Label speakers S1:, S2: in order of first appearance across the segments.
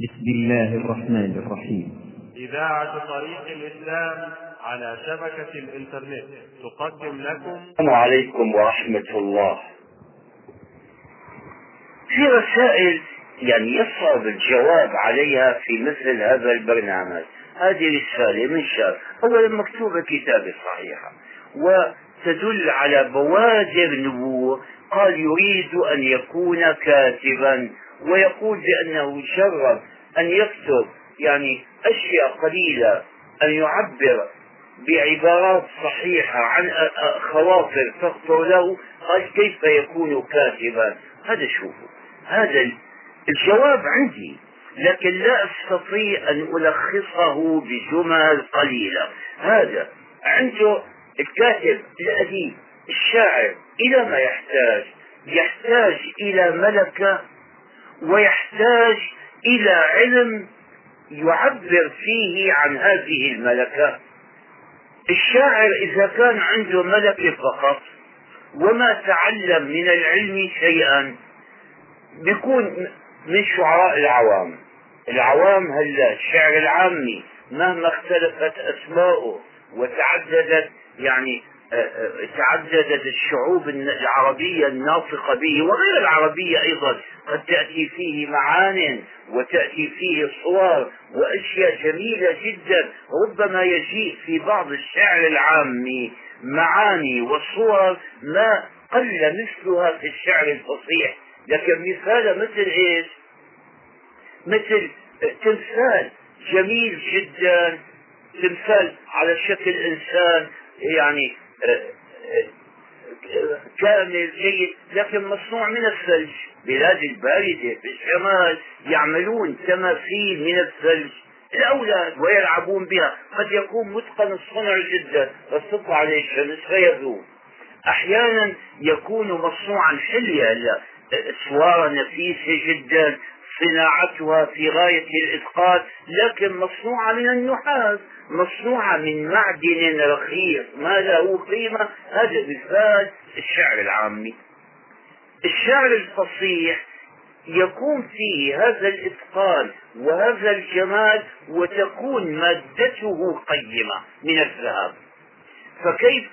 S1: بسم الله الرحمن الرحيم.
S2: إذاعة طريق الإسلام على شبكة الإنترنت تقدم لكم.
S3: السلام عليكم ورحمة الله. في رسائل يعني يصعب الجواب عليها في مثل هذا البرنامج. هذه رسالة من شاب أولا مكتوبة كتابة صحيحة وتدل على بوادر نبوة. قال يريد أن يكون كاتبا ويقول بأنه جرب أن يكتب يعني أشياء قليلة أن يعبر بعبارات صحيحة عن خواطر تخطر له قال كيف يكون كاتبا؟ هذا شوفوا هذا الجواب عندي لكن لا أستطيع أن ألخصه بجمل قليلة. هذا عنده الكاتب الأديب الشاعر إلى ما يحتاج يحتاج إلى ملكة ويحتاج إلى علم يعبر فيه عن هذه الملكة. الشاعر إذا كان عنده ملكه فقط وما تعلم من العلم شيئا بيكون من شعراء العوام. العوام هلا الشعر العامي مهما اختلفت أسماؤه وتعددت يعني تعددت الشعوب العربية الناطقة به وغير العربية أيضا. قد تأتي فيه معان وتأتي فيه صور وأشياء جميلة جدا. ربما يجيء في بعض الشعر العامي معاني وصور ما قل مثلها في الشعر الفصيح. لكن مثال مثل إيش؟ مثل تمثال جميل جدا. تمثال على شكل إنسان يعني كامل جيد لكن مصنوع من الثلج. بلاد الباردة في الشمال يعملون تماثيل من الثلج. الأولاد ويلعبون بها. قد يكون متقن الصنع جدا. بس تطلع عليه الشمس فيذوب. أحيانا يكون مصنوعا حلية صورة نفيسة جدا. صناعتها في غاية الإتقان لكن مصنوعة من النحاس مصنوعة من معدن رخيص. ما له قيمة؟ هذا مثال الشعر العامي الشعر الفصيح يكون فيه هذا الإتقان وهذا الجمال وتكون مادته قيمة من الذهب. فكيف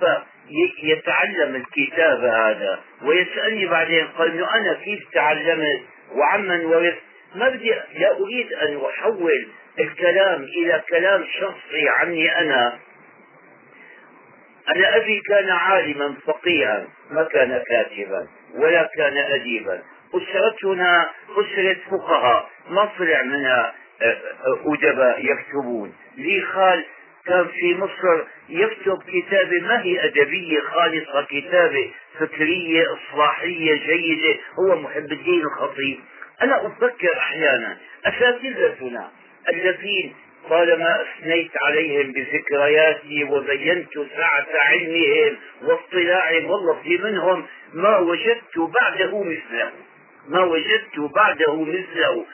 S3: يتعلم الكتابة هذا؟ ويسألني بعدين قال أنا كيف تعلمت؟ وعمن ورث ما بدي لا أريد أن أحول الكلام إلى كلام شخصي عني أنا. أنا أبي كان عالما فقيها ما كان كاتبا ولا كان أديبا. أسرتنا أسرة فقهاء ما طلع منها آه، آه، أدباء يكتبون. لي خال كان في مصر يكتب كتابة ما هي أدبية خالصة؟ كتابة فكرية إصلاحية جيدة. هو محب الدين الخطيب. أنا أفكر أحيانا أساتذتنا الذين طالما أثنيت عليهم بذكرياتي وبينت سعة علمهم واطلاعهم والله في منهم ما وجدت بعده مثله ما وجدت بعده مثله.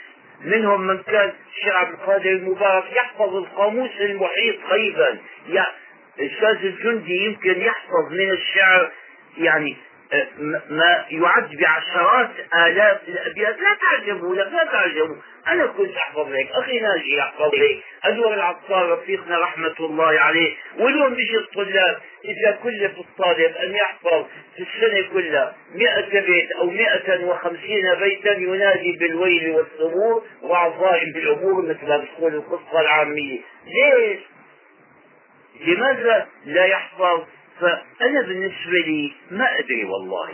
S3: منهم من كان الشيخ عبد القادر المبارك يحفظ القاموس المحيط غيبا. الاستاذ الجندي يمكن يحفظ من الشعر يعني ما يعد بعشرات آلاف الأبيات. لا تعجبوا لا, لا تعجبوا. أنا كنت أحفظ هيك. أخي ناجي يحفظ هيك. أنور العطار رفيقنا رحمة الله عليه. واليوم بيجي الطلاب إذا كلف الطالب أن يحفظ في السنة كلها مئة بيت أو مئة وخمسين بيتا ينادي بالويل والسرور وعظائم بالأمور مثل ما بتقول القصة العامية. ليش؟ لماذا لا يحفظ؟ فأنا بالنسبة لي ما أدري والله.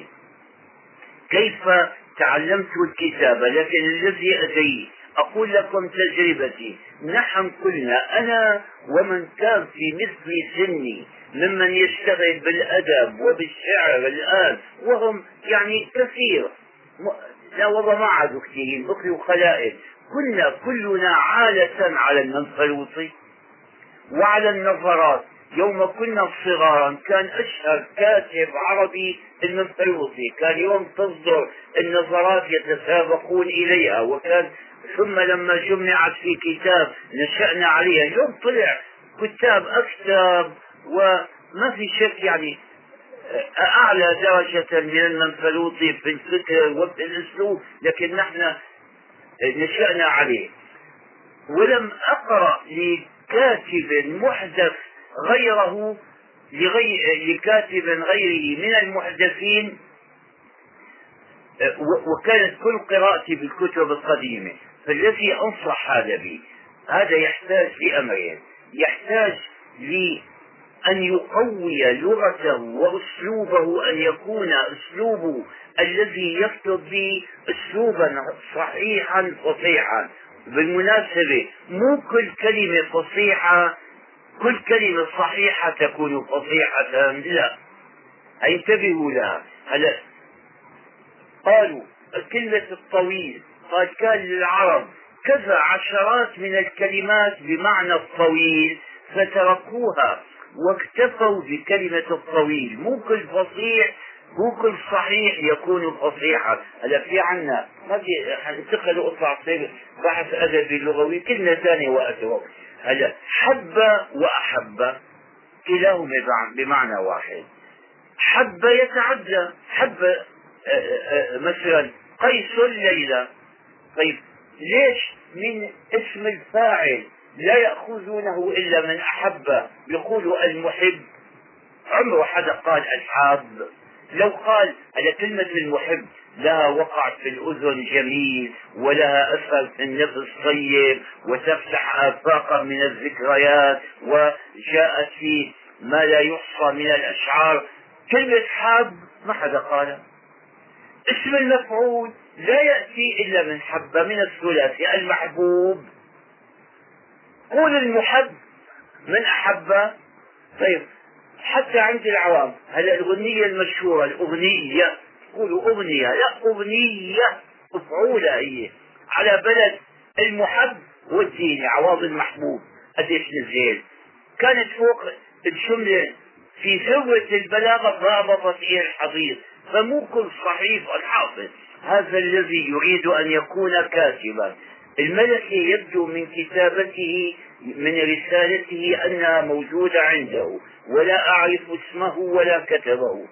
S3: كيف تعلمت الكتابة لكن الذي أدري أقول لكم تجربتي. نحن كلنا أنا ومن كان في مثل سني ممن يشتغل بالأدب وبالشعر الآن وهم يعني كثير. لا والله ما عادوا كثيرين بقيوا خلائق كنا كلنا عالة على المنفلوطي وعلى النظرات. يوم كنا صغارا كان أشهر كاتب عربي المنفلوطي كان يوم تصدر النظرات يتسابقون إليها وكان ثم لما جمعت في كتاب نشأنا عليها اليوم طلع كتاب أكثر وما في شك يعني أعلى درجة من المنفلوطي في الفكر وفي الأسلوب لكن نحن نشأنا عليه. ولم أقرأ لكاتب محدث غيره لكاتب غيره من المحدثين وكانت كل قراءتي بالكتب القديمة. فالذي أنصح هذا به هذا يحتاج لأمرين. يحتاج لأن يقوي لغته وأسلوبه أن يكون أسلوبه الذي يكتب به أسلوبا صحيحا فصيحا. بالمناسبة مو كل كلمة فصيحة كل كلمة صحيحة تكون فصيحة لا. انتبهوا لها. هلا. قالوا كلمة الطويل. قال كان للعرب كذا عشرات من الكلمات بمعنى الطويل فتركوها واكتفوا بكلمة الطويل. مو كل فصيح مو كل صحيح يكون فصيحا هلا في عنا ما في حننتقل واطلع بحث أدبي لغوي كلمة ثانية واتوا هلا حب وأحب. كلاهما بمعنى واحد. حب يتعدى. حب آه، آه، آه، مثلا قيس ليلى طيب ليش من اسم الفاعل لا يأخذونه إلا من أحب؟ يقولوا المحب. عمره حدا قال الحاب لو قال على كلمة المحب لها وقع في الأذن جميل ولها أثر في النفس طيب وتفتح آفاقا من الذكريات وجاءت في ما لا يحصى من الأشعار. كلمة حاب ما حدا قالها اسم المفعول لا يأتي إلا من حبة من الثلاثي المحبوب. قول المحب من أحب. طيب حتى عند العوام. هلا الأغنية المشهورة الأغنية يقولوا أغنية لا أغنية مفعولة هي على بلد المحب والدين عوض المحبوب قديش نزل كانت فوق الجملة في ذروة البلاغة رابطت إلى الحضيض فمو كل صحيح الحافظ هذا الذي يريد أن يكون كاتبا. الملكي يبدو من كتابته من رسالته أنها موجودة عنده. ولا أعرف اسمه ولا كتبه.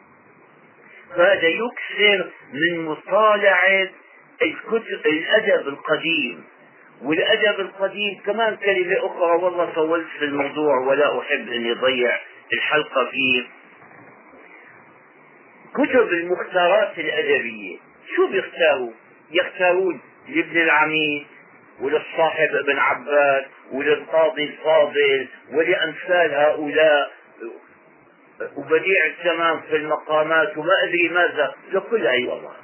S3: فهذا يكثر من مطالعة الكتب الأدب القديم. والأدب القديم كمان كلمة أخرى والله طولت في الموضوع ولا أحب أن يضيع الحلقة فيه. كتب المختارات الأدبية شو بيختاروا؟ يختارون لابن العميد وللصاحب ابن عباس وللقاضي الفاضل ولأمثال هؤلاء. وبديع التمام في المقامات وما أدري ماذا لكل هي والله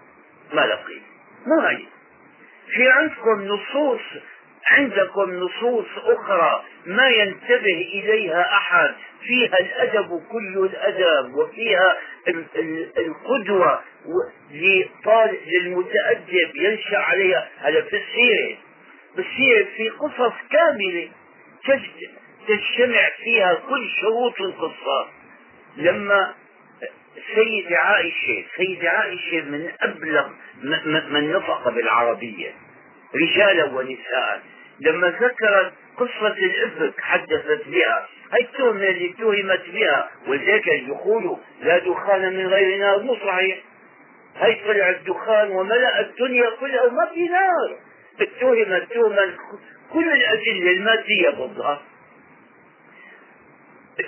S3: ما لقيت مو هي في عندكم نصوص عندكم نصوص أخرى ما ينتبه إليها أحد فيها الأدب كل الأدب وفيها القدوة للمتأدب ينشأ عليها. هذا في السيرة بالسيرة في قصص كاملة تجتمع فيها كل شروط القصة. لما سيدة عائشة سيدة عائشة من أبلغ من نطق بالعربية رجالا ونساء. لما ذكرت قصة الإفك حدثت بها هي التهمة اللي اتهمت بها ولذلك يقولوا لا دخان من غير نار مو صحيح؟ هي طلع الدخان وملأ الدنيا كلها وما في نار. اتهمت تهمة كل الأدلة المادية ضدها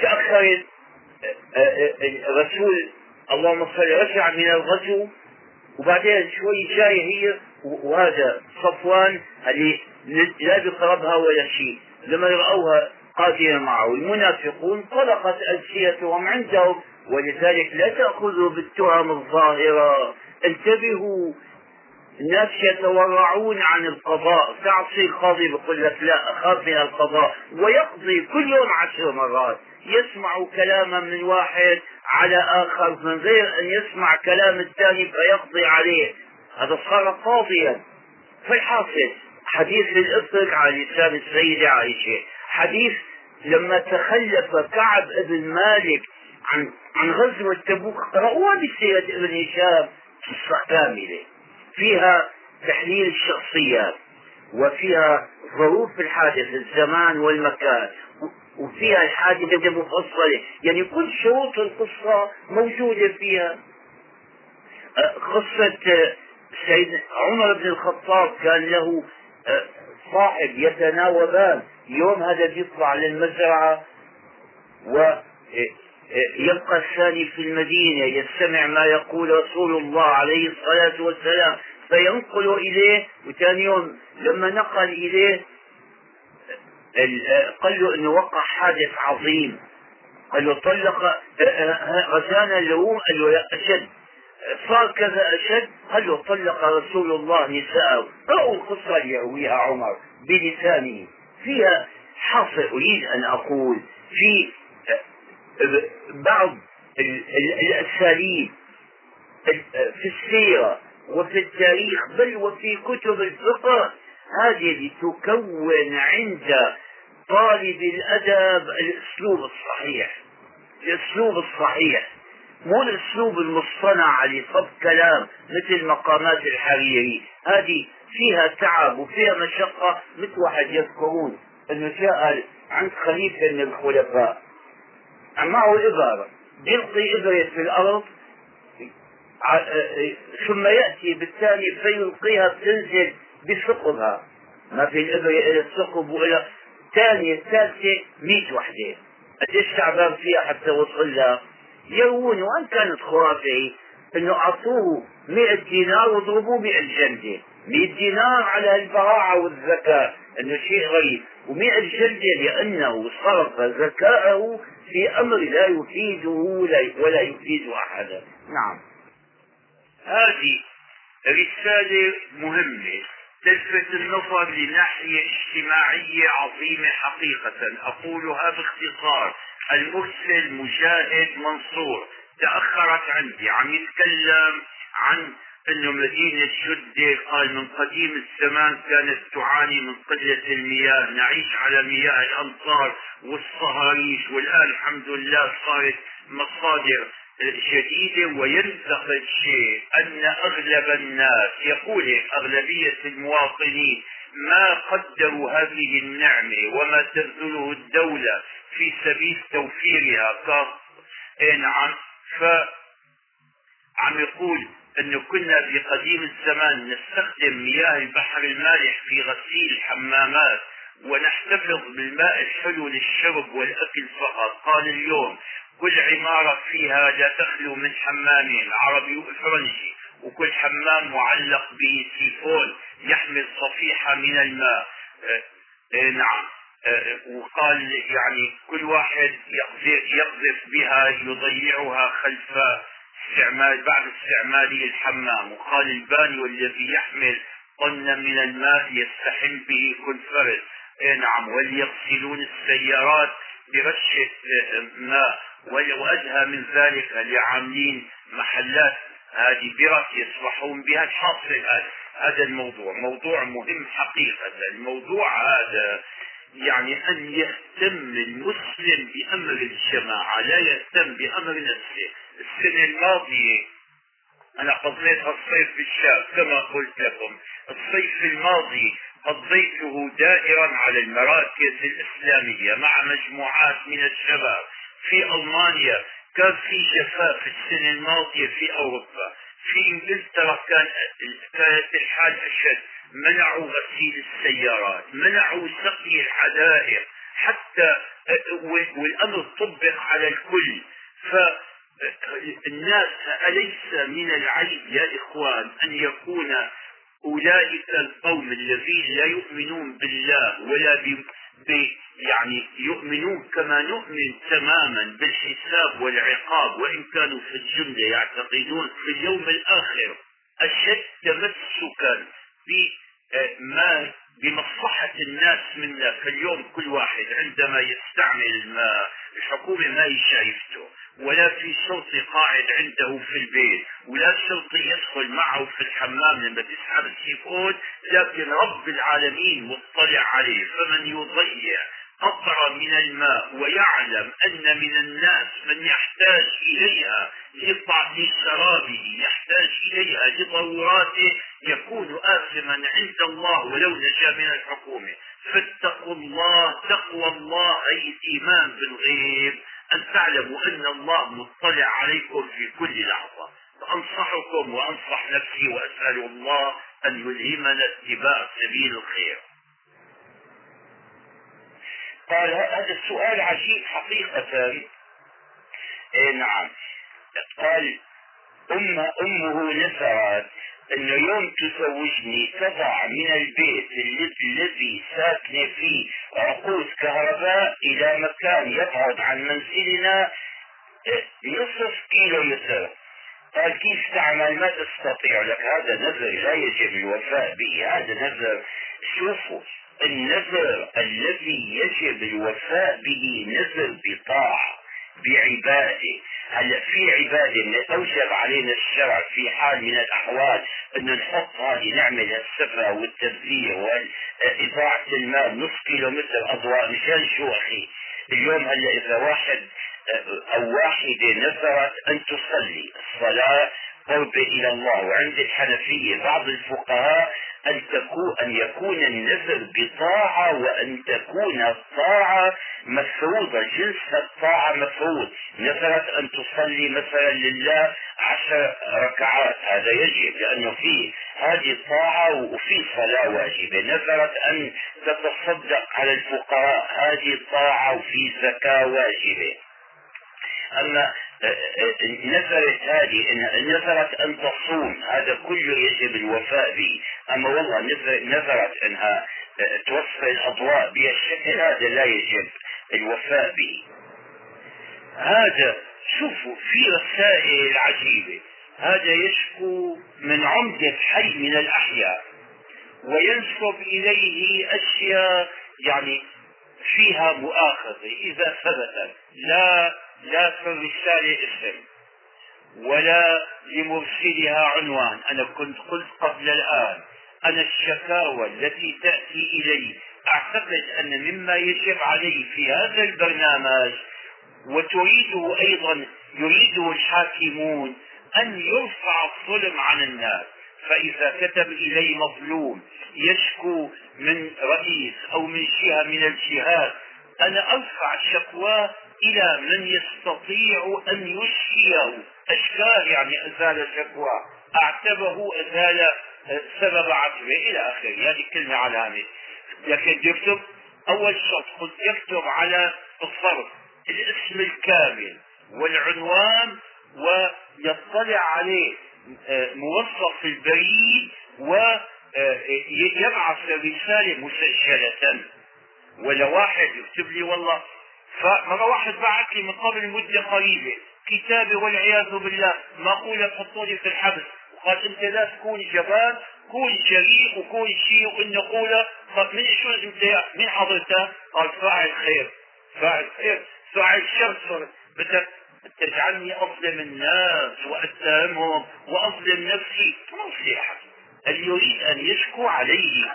S3: تأخرت الرسول اللهم صل رجع من الغزو وبعدين شوي جاي هي وهذا صفوان اللي لا بقربها ولا شيء. لما رأوها قادمة معه المنافقون طلقت ألسيتهم عندهم ولذلك لا تأخذوا بالتهم الظاهرة. انتبهوا الناس يتورعون عن القضاء. تعصي القاضي بيقول لك لا أخاف من القضاء. ويقضي كل يوم عشر مرات. يسمع كلاما من واحد على آخر من غير أن يسمع كلام الثاني فيقضي عليه. هذا صار قاضيا. فالحاصل حديث الإفك على لسان السيدة عائشة. حديث لما تخلف كعب بن مالك عن عن غزوة تبوك قرأوها بسيرة ابن هشام قصة كاملة فيها تحليل الشخصيات وفيها ظروف الحادث الزمان والمكان. وفيها الحادثة مفصلة. يعني كل شروط القصة موجودة فيها. قصة سيد عمر بن الخطاب كان له
S4: والصاحب يتناوبان. يوم هذا بيطلع للمزرعة ويبقى الثاني في المدينة. يستمع ما يقول رسول الله عليه الصلاة والسلام. فينقل إليه وثاني يوم لما نقل إليه قال له إنه وقع حادث عظيم. قال له طلق غسان اللوم قال له لا أشد. صار كذا أشد قال له طلق رسول الله نساءه. رأوا القصة اللي يرويها عمر بلسانه. فيها حاصل أريد أن أقول في بعض الأساليب في السيرة وفي التاريخ بل وفي كتب الفقه هذه لتكون عند طالب الأدب الأسلوب الصحيح. الأسلوب الصحيح. مو الأسلوب المصطنع لصب كلام مثل مقامات الحريري. هذه فيها تعب وفيها مشقة مثل واحد يذكرون أنه جاء عند خليفة من الخلفاء. معه إبرة. يلقي إبرة في الأرض. ثم يأتي بالثاني فيلقيها بتنزل بثقبها. ما في الإبرة إلى الثقب وإلى الثانية الثالثة 100 وحدة. قديش تعبان فيها حتى وصل لها؟ يروون وإن كانت خرافة إنه أعطوه 100 دينار وضربوه 100 جلدة. 100 دينار على البراعة والذكاء إنه شيء غريب. و100 جلدة لأنه صرف ذكاءه في أمر لا يفيده ولا يفيد أحدا. نعم.
S3: هذه رسالة مهمة. تلفت النظر لناحية اجتماعية عظيمة حقيقة. أقولها باختصار. المرسل مجاهد منصور. تأخرت عندي. عم يتكلم عن إنه مدينة شدة قال من قديم الزمان كانت تعاني من قلة المياه. نعيش على مياه الأمطار والصهاريج والآن الحمد لله صارت مصادر جديدة وينتقد الشيء أن أغلب الناس يقول أغلبية المواطنين ما قدروا هذه النعمة وما تبذله الدولة في سبيل توفيرها. نعم ف عم يقول انه كنا في قديم الزمان نستخدم مياه البحر المالح في غسيل الحمامات ونحتفظ بالماء الحلو للشرب والأكل فقط قال اليوم كل عمارة فيها لا تخلو من حمامين عربي وإفرنجي وكل حمام معلق بسيفون يحمل صفيحة من الماء. آه آه نعم. آه وقال يعني كل واحد يقذف بها يضيعها خلف استعمال بعد استعماله الحمام. وقال الباني والذي يحمل طنا من الماء يستحم به كل فرد. نعم. وليغسلون السيارات برشة ماء. وأدهى من ذلك لعاملين محلات هذه برك يصبحون بها الحاصل هذا الموضوع موضوع مهم حقيقة. الموضوع هذا يعني أن يهتم المسلم بأمر الجماعة لا يهتم بأمر نفسه. السنة الماضية أنا قضيت الصيف بالشام كما قلت لكم. الصيف الماضي قضيته دائرا على المراكز الإسلامية مع مجموعات من الشباب. في ألمانيا كان في جفاف السنة الماضية في أوروبا. في إنجلترا كان كانت الحال أشد. منعوا غسيل السيارات منعوا سقي الحدائق حتى والأمر طبق على الكل. فالناس أليس من العيب يا إخوان أن يكون أولئك القوم الذين لا يؤمنون بالله ولا يعني يؤمنون كما نؤمن تماما بالحساب والعقاب وإن كانوا في الجملة يعتقدون في اليوم الآخر أشد تمسكا بما بمصلحة الناس منا فاليوم كل واحد عندما يستعمل الماء الحكومة ما شايفته. ولا في شرطي قاعد عنده في البيت ولا شرطي يدخل معه في الحمام لما تسحب السيفون لكن رب العالمين مطلع عليه. فمن يضيع قطرة من الماء ويعلم أن من الناس من يحتاج إليها لشرابه يحتاج إليها لضروراته يكون آثما عند الله ولو نجا من الحكومة. فاتقوا الله تقوى الله أي الإيمان بالغيب. أن تعلموا أن الله مطلع عليكم في كل لحظة. فأنصحكم وأنصح نفسي وأسأل الله أن يلهمنا اتباع سبيل الخير. قال هذا السؤال عجيب حقيقة. إيه نعم. قال أم أمه نفرت إنه يوم تزوجني تضع من البيت الذي ساكنة فيه عقود كهرباء إلى مكان يبعد عن منزلنا نصف كيلو متر. قال كيف تعمل؟ ما تستطيع لك. هذا نذر لا يجب الوفاء به هذا نذر شوفوا النذر الذي يجب الوفاء به نذر بطاعة. بعبادة. هلا في عبادة أوجب علينا الشرع في حال من الأحوال أنه نحط هذه نعمل السفة والتبذير وإضاعة المال نصف كيلو متر أضواء مشان شو أخي؟ اليوم هلا إذا واحد أو واحدة نذرت أن تصلي. الصلاة قربة إلى الله. وعند الحنفية بعض الفقهاء أن تكون أن يكون النذر بطاعة وأن تكون الطاعة مفروضة. جنس الطاعة مفروض. نذرت أن تصلي مثلا لله عشر ركعات. هذا يجب لأنه في هذه طاعة وفي صلاة واجبة. نذرت أن تتصدق على الفقراء هذه طاعة وفي زكاة واجبة. أما آه، نذرت هذه نذرت أن تصوم هذا كله يجب الوفاء به. أما والله نذرت أنها آه، توفي الأضواء بهالشكل هذا لا يجب الوفاء به. هذا شوفوا في رسائل عجيبة. هذا يشكو من عمدة حي من الأحياء وينسب إليه أشياء يعني فيها مؤاخذة إذا ثبتت. لا لا الرسالة اسم ولا لمرسلها عنوان. أنا كنت قلت قبل الآن أنا الشكاوى التي تأتي إلي أعتقد أن مما يجب علي في هذا البرنامج وتريده أيضا يريده الحاكمون أن يرفع الظلم عن الناس. فإذا كتب إلي مظلوم يشكو من رئيس أو من جهة من الجهات أنا أرفع شكواه إلى من يستطيع أن يشفيه. أشكال يعني أزال شكوى أعتبه أزال سبب عتبه إلى آخره. هذه كلمة علامة لكن يكتب أول شرط قلت يكتب على الصرف الاسم الكامل والعنوان ويطلع عليه آه، موظف في البريد ويبعث آه، رسالة مسجلة. ولا واحد يكتب لي والله فمرة واحد بعث لي من قبل مدة قريبة كتابي والعياذ بالله. مقولة تحطوا لي في الحبس. وقال أنت لا تكون جبان. كون جريء وكون شيء وان نقوله طب من شو أنت من حضرتك؟ قال فاعل خير. فاعل خير. فاعل شر. بدك تجعلني أظلم الناس واتهمهم وأظلم نفسي. نصيحه اللي يريد أن يشكو عليه؟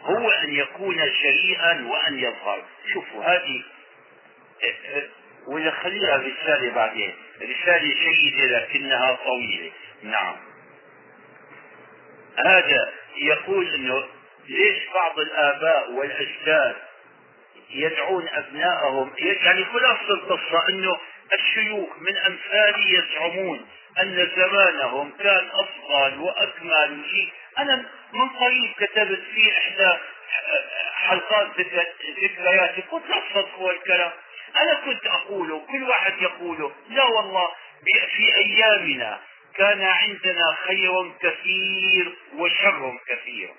S3: هو أن يكون شريئا وأن يظهر. شوفوا هذه ولا خليها رسالة بعدين رسالة جيدة لكنها طويلة. نعم. هذا يقول إنه ليش بعض الآباء والأجداد يدعون أبنائهم يعني خلاصة القصة إنه الشيوخ من أمثالي يزعمون أن زمانهم كان أفضل وأكمل. وشيء أنا من قريب كتبت في إحدى حلقات ذكرياتي قلت لا تصدقوا الكلام. أنا كنت أقوله كل واحد يقوله لا والله في أيامنا كان عندنا خير كثير وشر كثير.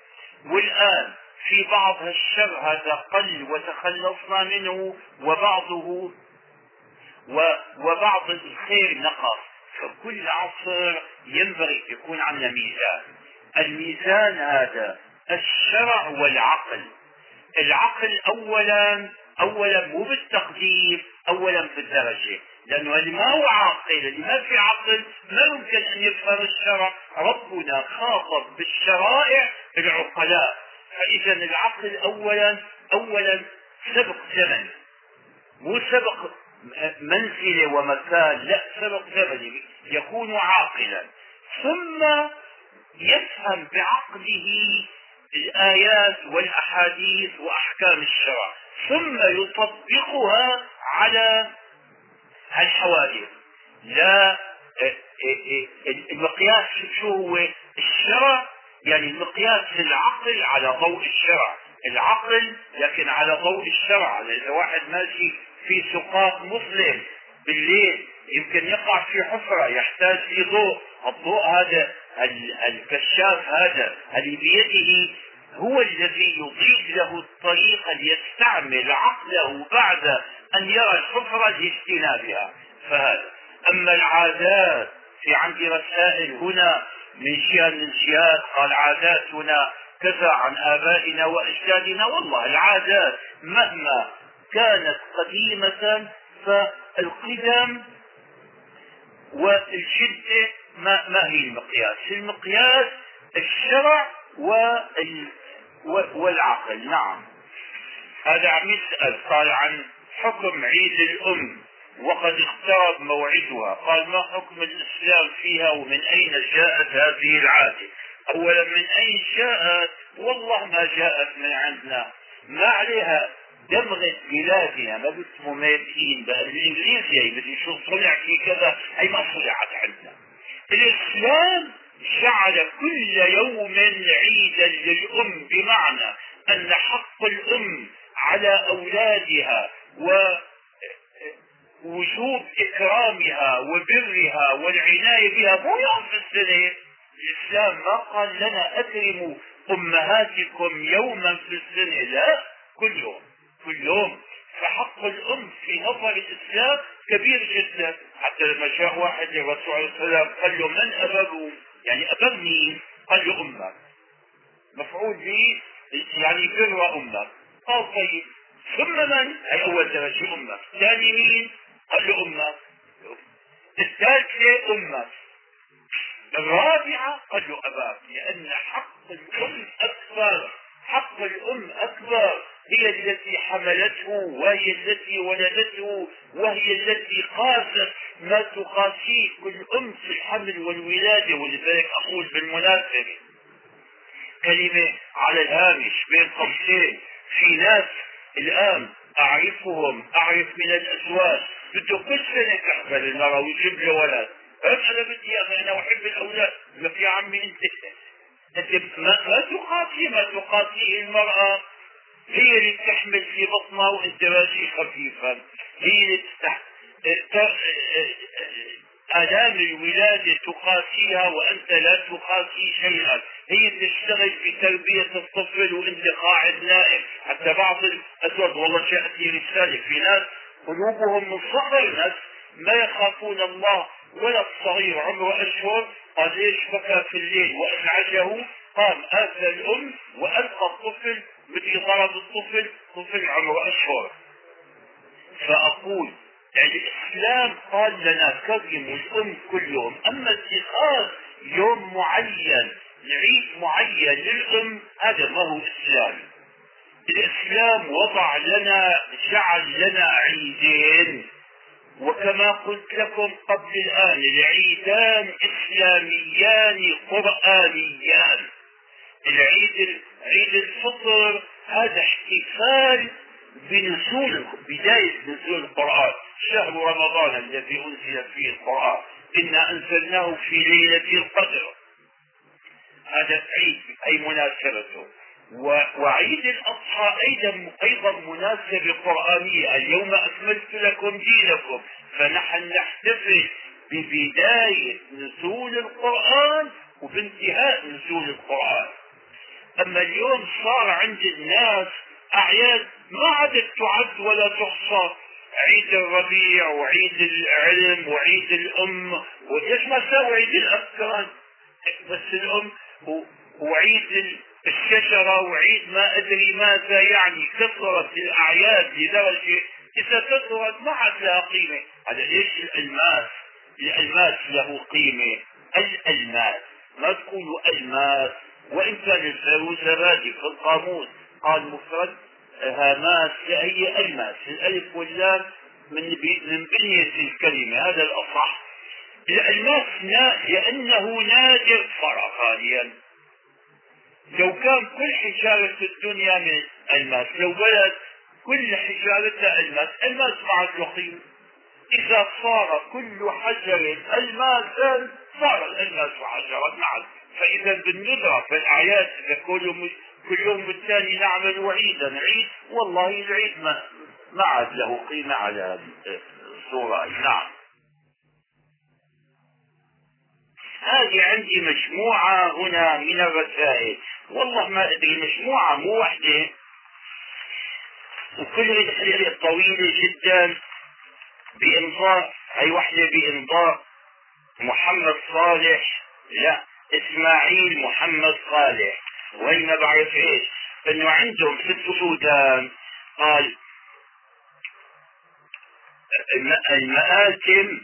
S3: والآن في بعض الشر هذا قل وتخلصنا منه وبعضه وبعض الخير نقص. فكل عصر ينبغي يكون عندنا ميزان. الميزان هذا الشرع والعقل. العقل اولا اولا مو بالتقدير اولا بالدرجة. لأنه اللي ما هو عاقل اللي ما في عقل ما يمكن أن يفهم الشرع. ربنا خاطب بالشرائع العقلاء. فاذا العقل اولا اولا سبق زمن. مو سبق منزله ومكان لا سبق زمني يكون عاقلا. ثم يفهم بعقله الآيات والأحاديث وأحكام الشرع. ثم يطبقها على الحوادث. لا إيه، إيه، إيه، المقياس شو هو؟ الشرع يعني المقياس العقل على ضوء الشرع. العقل لكن على ضوء الشرع اذا واحد ماشي في سقاط مظلم بالليل يمكن يقع في حفرة يحتاج لضوء. الضوء هذا الكشاف هذا اللي بيده هو الذي يضيق له الطريق ليستعمل عقله بعد أن يرى الحفرة لاجتنابها. فهذا. أما العادات في عندي رسائل هنا من شيان الانشياد قال عاداتنا كذا عن آبائنا وأجدادنا والله العادات مهما كانت قديمة فالقدم والشدة ما, ما هي المقياس. المقياس الشرع وال والعقل. نعم. هذا عم يسأل قال عن حكم عيد الأم وقد اقترب موعدها. قال ما حكم الإسلام فيها ومن أين جاءت هذه العادة؟ أولا من أين جاءت؟ والله ما جاءت من عندنا. ما عليها؟ دمغة بلادنا ما باسمه ميتين بقى. الإنجليز جاي بدي شو صنع في كذا؟ هي ما صنعت عندنا. الإسلام جعل كل يوم عيدا للأم بمعنى أن حق الأم على أولادها ووجوب إكرامها وبرها والعناية بها مو يوم في السنة. الإسلام ما قال لنا أكرموا أمهاتكم يوما في السنة لا كل يوم كل يوم. فحق الأم في نظر الإسلام كبير جدا. حتى لما جاء واحد للرسول عليه السلام قال له من أبوه يعني أبا مين؟ قال له أمك مفعول به يعني بر أمك قال طيب ثم من؟ هي أول درجة أمك ثاني مين؟ قال له أمك الثالثة أمك الرابعة قال له أباك لأن حق الأم أكبر حق الأم أكبر هي التي حملته وهي التي ولدته وهي التي قاست. ما تقاسيه كل أم في الحمل والولادة ولذلك أقول بالمناسبة كلمة على الهامش بين قوسين. في ناس الآن أعرفهم أعرف من الأزواج بده كل سنة تحمل المرأة ويجيب له ولد. أنا بدي أنا أحب الأولاد. لك يا عمي أنت أنت ما, ما تقاسي ما تقاسيه المرأة. هي اللي تحمل في بطنها وانت ماشي خفيفا. هي اللي تستح... آلام الولادة تقاسيها وأنت لا تقاسي شيئا. هي تشتغل في تربية الطفل وأنت قاعد نائم حتى بعض الأسود والله جاءتني رسالة في ناس قلوبهم من صغر ناس ما يخافون الله ولا الصغير. عمره أشهر قال ليش بكى في الليل؟ وأزعجه؟ قام آتى الأم وألقى الطفل مثل ضرب الطفل طفل عمره أشهر فأقول يعني الإسلام قال لنا كرموا الأم كل يوم. أما اتخاذ يوم معين عيد معين للأم هذا ما هو إسلام. الإسلام وضع لنا جعل لنا عيدين. وكما قلت لكم قبل الآن العيدان إسلاميان قرآنيان. العيد عيد الفطر هذا احتفال بنزول بداية نزول القرآن شهر رمضان الذي أنزل فيه القرآن. إنا أنزلناه في ليلة القدر. هذا عيد أي مناسبته. وعيد الأضحى أيضا أيضا مناسبة قرآنية. اليوم أكملت لكم دينكم. فنحن نحتفل ببداية نزول القرآن وبانتهاء نزول القرآن. أما اليوم صار عند الناس أعياد ما عادت تعد ولا تحصى. عيد الربيع وعيد العلم وعيد الأم وليش ما سووا عيد الأبكار بس الأم وعيد الشجرة وعيد ما أدري ماذا يعني. كثرت الأعياد لدرجة إذا كثرت ما عاد لها قيمة. هذا ليش الألماس؟ الألماس له قيمة. الألماس. ما تقولوا ألماس. وإن كان الفيروزبادي في القاموس قال مفرد هامات هي ألماس الألف واللام من من بنية الكلمة هذا الأصح. الألماس لأنه نادر صار غاليا لو كان كل حجارة في الدنيا من الماس لو بلد كل حجارتها الماس بعد له قيمة إذا صار كل حجر الماسا صار الالماس حجرا نعم فإذا بالندرة في الأعياد إذا كل كل يوم بالتالي نعمل عيدا عيد والله العيد ما ما عاد له قيمة على الصورة. نعم. هذه عندي مجموعة هنا من الرسائل. والله ما أدري مجموعة مو واحدة. وكل رسالة طويلة جدا. بإمضاء هي واحدة بإمضاء. محمد صالح لا. إسماعيل محمد صالح. وين ما بعرف إيش. إنه عندهم في السودان قال المآتم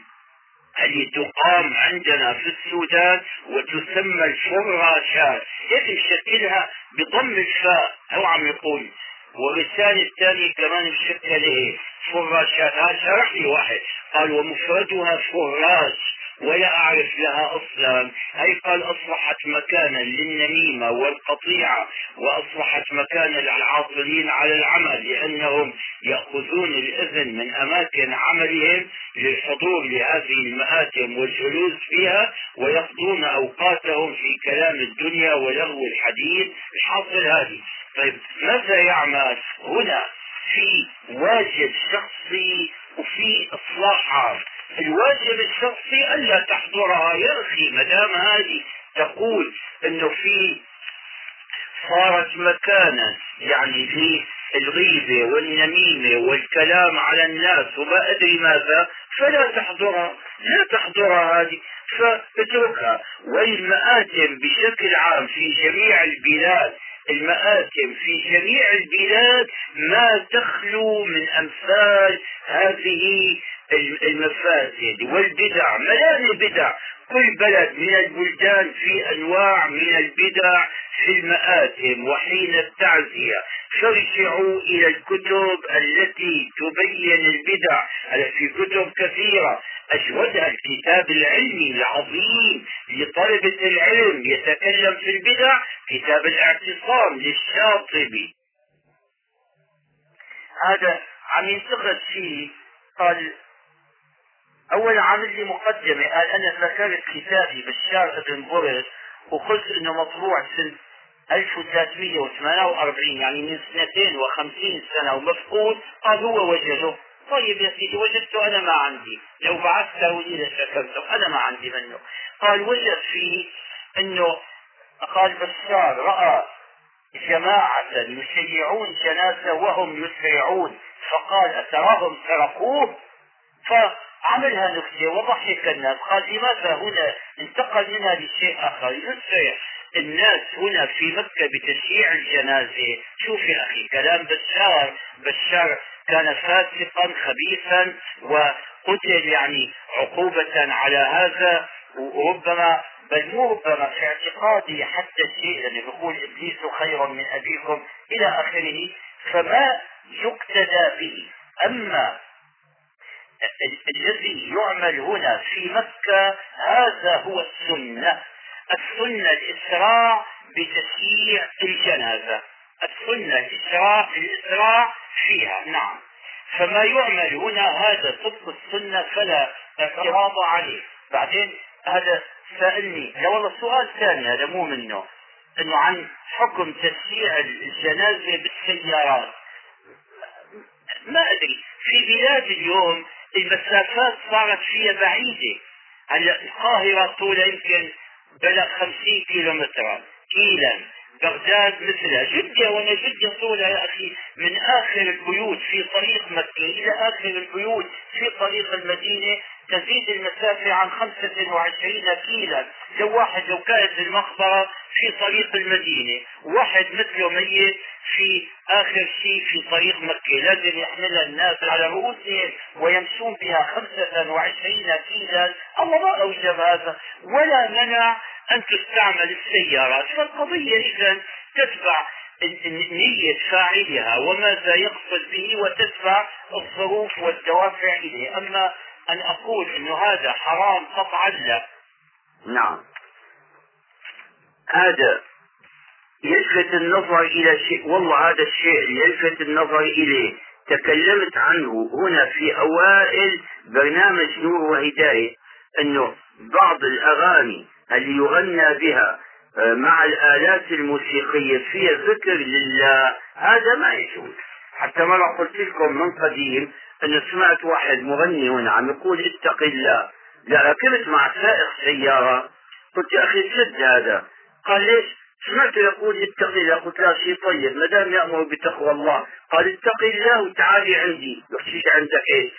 S3: اللي تقام عندنا في السودان وتسمى الفراشات يتم شكلها بضم الفاء. هو عم يقول. والرسالة الثانية كمان مشكلة إيه فراشات هذا شرح لي واحد. قال ومفردها فراش ولا أعرف لها أصلا. هي قال أصبحت مكانا للنميمة والقطيعة وأصبحت مكانا للعاطلين على العمل لأنهم يأخذون الإذن من أماكن عملهم للحضور لهذه المآتم والجلوس فيها ويقضون أوقاتهم في كلام الدنيا ولغو الحديث الحاصل هذه. طيب ماذا يعمل هنا؟ في واجب شخصي وفي اصلاحات الواجب الشخصي ألا تحضرها يا أخي ما دام هذه تقول إنه في صارت مكانا يعني للغيبة والنميمة والكلام على الناس وما أدري ماذا فلا تحضرها لا تحضرها هذه فاتركها. والمآتم بشكل عام في جميع البلاد المآتم في جميع البلاد ما تخلو من أمثال هذه المفاسد والبدع ملان البدع. كل بلد من البلدان في أنواع من البدع في المآتم وحين التعزية. فارجعوا إلى الكتب التي تبين البدع في كتب كثيرة. أجودها الكتاب العلمي العظيم لطلبة العلم يتكلم في البدع كتاب الاعتصام للشاطبي هذا عم ينتقد فيه قال أول عامل لي مقدمة قال أنا ذكرت كتابي بشار ابن بورس وقلت إنه مطبوع سنة 1348 يعني من سنتين وخمسين سنة ومفقود قال هو وجده. طيب يا سيدي وجدته أنا ما عندي. لو بعثته لي لشكرته أنا ما عندي منه. قال وجد فيه أنه قال بشار رأى جماعة يشيعون جنازة وهم يسرعون. فقال أتراهم سرقوه؟ فعملها نكتة وضحك الناس. قال لماذا هنا انتقل منها لشيء آخر؟ يسرع الناس هنا في مكة بتشييع الجنازة. شوف يا أخي كلام بشار. بشار كان فاسقا خبيثا وقتل يعني عقوبة على هذا وربما بل مو ربما في اعتقادي حتى الشيء يعني بيقول إبليس خير من أبيكم إلى آخره فما يقتدى به. أما الذي يعمل هنا في مكة هذا هو السنة. السنة الإسراع بتسييع الجنازة. السنة الإسراع الإسراع فيها نعم. فما يعمل هنا هذا طبق السنة فلا اعتراض عليه. بعدين هذا سألني لا والله سؤال ثاني هذا مو منه إنه عن حكم تسييع الجنازة بالسيارات. ما أدري في بلاد اليوم المسافات صارت فيها بعيدة. هلأ القاهرة طولها يمكن بلغ خمسين كيلو مترا كيلا. بغداد مثلها. جدة وأنا جدة طولها يا أخي. من آخر البيوت في طريق مكة إلى آخر البيوت في طريق المدينة تزيد المسافة عن خمسة وعشرين كيلا. لو واحد لو كانت المقبرة في طريق المدينة واحد مثله ميت في آخر شيء في طريق مكة. لازم يحملها الناس على رؤوسهم ويمشون بها خمسة وعشرين كيلا. الله ما أوجب هذا. ولا منع أن تستعمل السيارات. فالقضية إذا تتبع نية فاعلها وماذا يقصد به وتتبع الظروف والدوافع إليه. أما أن أقول أنه هذا حرام قطعا لا. نعم. هذا يلفت النظر إلى شيء والله هذا الشيء يلفت النظر إليه. تكلمت عنه هنا في أوائل برنامج نور وهداية أنه بعض الأغاني اللي يغنى بها
S5: آه، مع الآلات الموسيقية فيها ذكر لله هذا ما يجوز. حتى مرة قلت لكم من قديم أن سمعت واحد مغني هنا عم يقول اتق الله. ركبت مع سائق سيارة. قلت يا أخي سد هذا. قال ليش؟ سمعت يقول اتق الله. قلت لا شيء طيب. ما دام يأمر بتقوى الله. قال اتق الله وتعالي عندي. قلت عندك إيش؟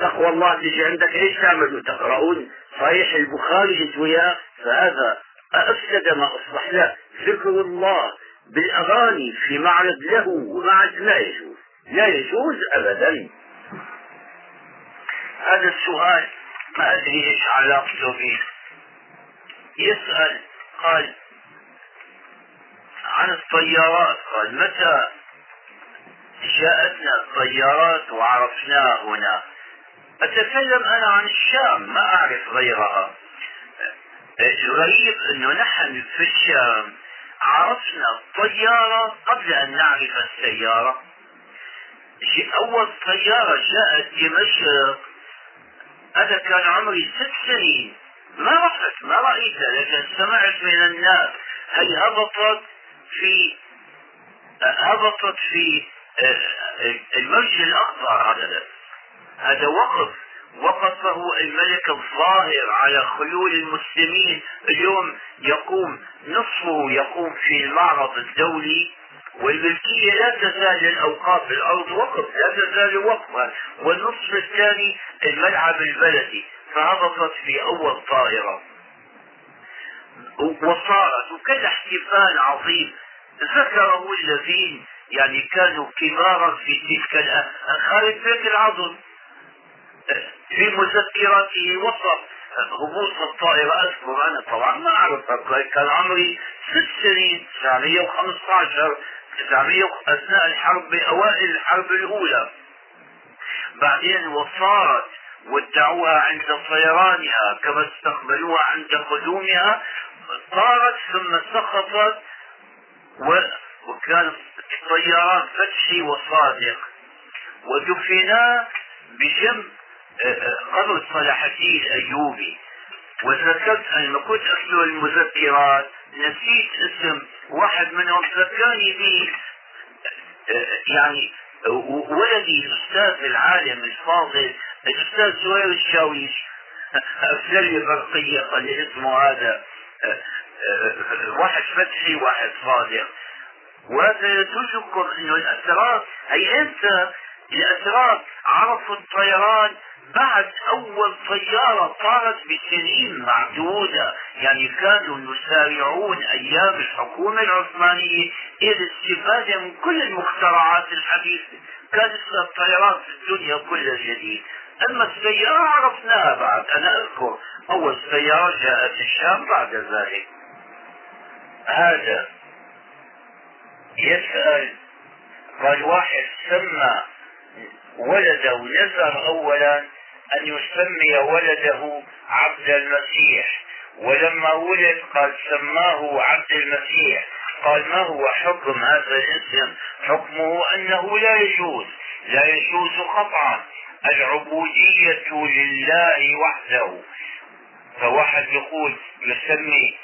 S5: تقوى الله تجي عندك إيش تعملوا؟ تقرؤون؟ صحيح البخاري جيت وياه. فهذا أفسد ما أصلح. له ذكر الله. بالأغاني في معرض له ومعرض لا يجوز. لا يجوز أبدا.
S3: هذا السؤال ما أدري إيش علاقته به. يسأل قال عن الطيارات قال متى جاءتنا الطيارات وعرفناها هنا؟ أتكلم أنا عن الشام ما أعرف غيرها. الغريب أنه نحن في الشام عرفنا الطيارة قبل أن نعرف السيارة. أول طيارة جاءت دمشق. هذا كان عمري ست سنين. ما رحت ما رأيتها لكن سمعت من الناس هي هبطت في هبطت في آه، المرج الأخضر هذا هذا وقف. وقفه الملك الظاهر على خيول المسلمين. اليوم يقوم نصفه يقوم في المعرض الدولي والملكية لا تزال للأوقاف الأرض وقف لا تزال وقفا. والنصف الثاني الملعب البلدي فهبطت في أول طائرة. وصارت وكان احتفال عظيم. ذكره الذين يعني كانوا كبارا في تلك خالد بيت العظم في مذكراته وصف هبوط الطائرة أذكر أنا طبعا ما أعرف كان عمري ست سنين. 915 900 أثناء الحرب أوائل الحرب الأولى. بعدين وصارت ودعوها عند طيرانها كما استقبلوها عند قدومها. طارت ثم سقطت وكان طيران فتحي وصادق. ودفنا بجنب قبر صلاح الدين الايوبي وذكرت أنا كنت اتلو المذكرات نسيت اسم واحد منهم ذكرني به يعني ولدي الاستاذ العالم الفاضل الأستاذ زهير الشاويش. ارسل لي برقية قال لي اسمه هذا واحد فتحي واحد صادق. وهذا يدلكم انه الأسرار هي إمتى الأسرار عرفوا الطيران بعد أول طيارة طارت بسنين معدودة يعني كانوا يسارعون أيام الحكومة العثمانية إلى الاستفادة من كل المخترعات الحديثة. كانت الطيارات في الدنيا كلها جديد. أما السيارة عرفناها بعد أنا أذكر أول سيارة جاءت الشام بعد ذلك. هذا يسأل قال واحد سمى ولده نذر أولا أن يسمي ولده عبد المسيح. ولما ولد قال سماه عبد المسيح. قال ما هو حكم هذا الاسم؟ حكمه أنه لا يجوز. لا يجوز قطعا. العبودية لله وحده. فواحد يقول يسمي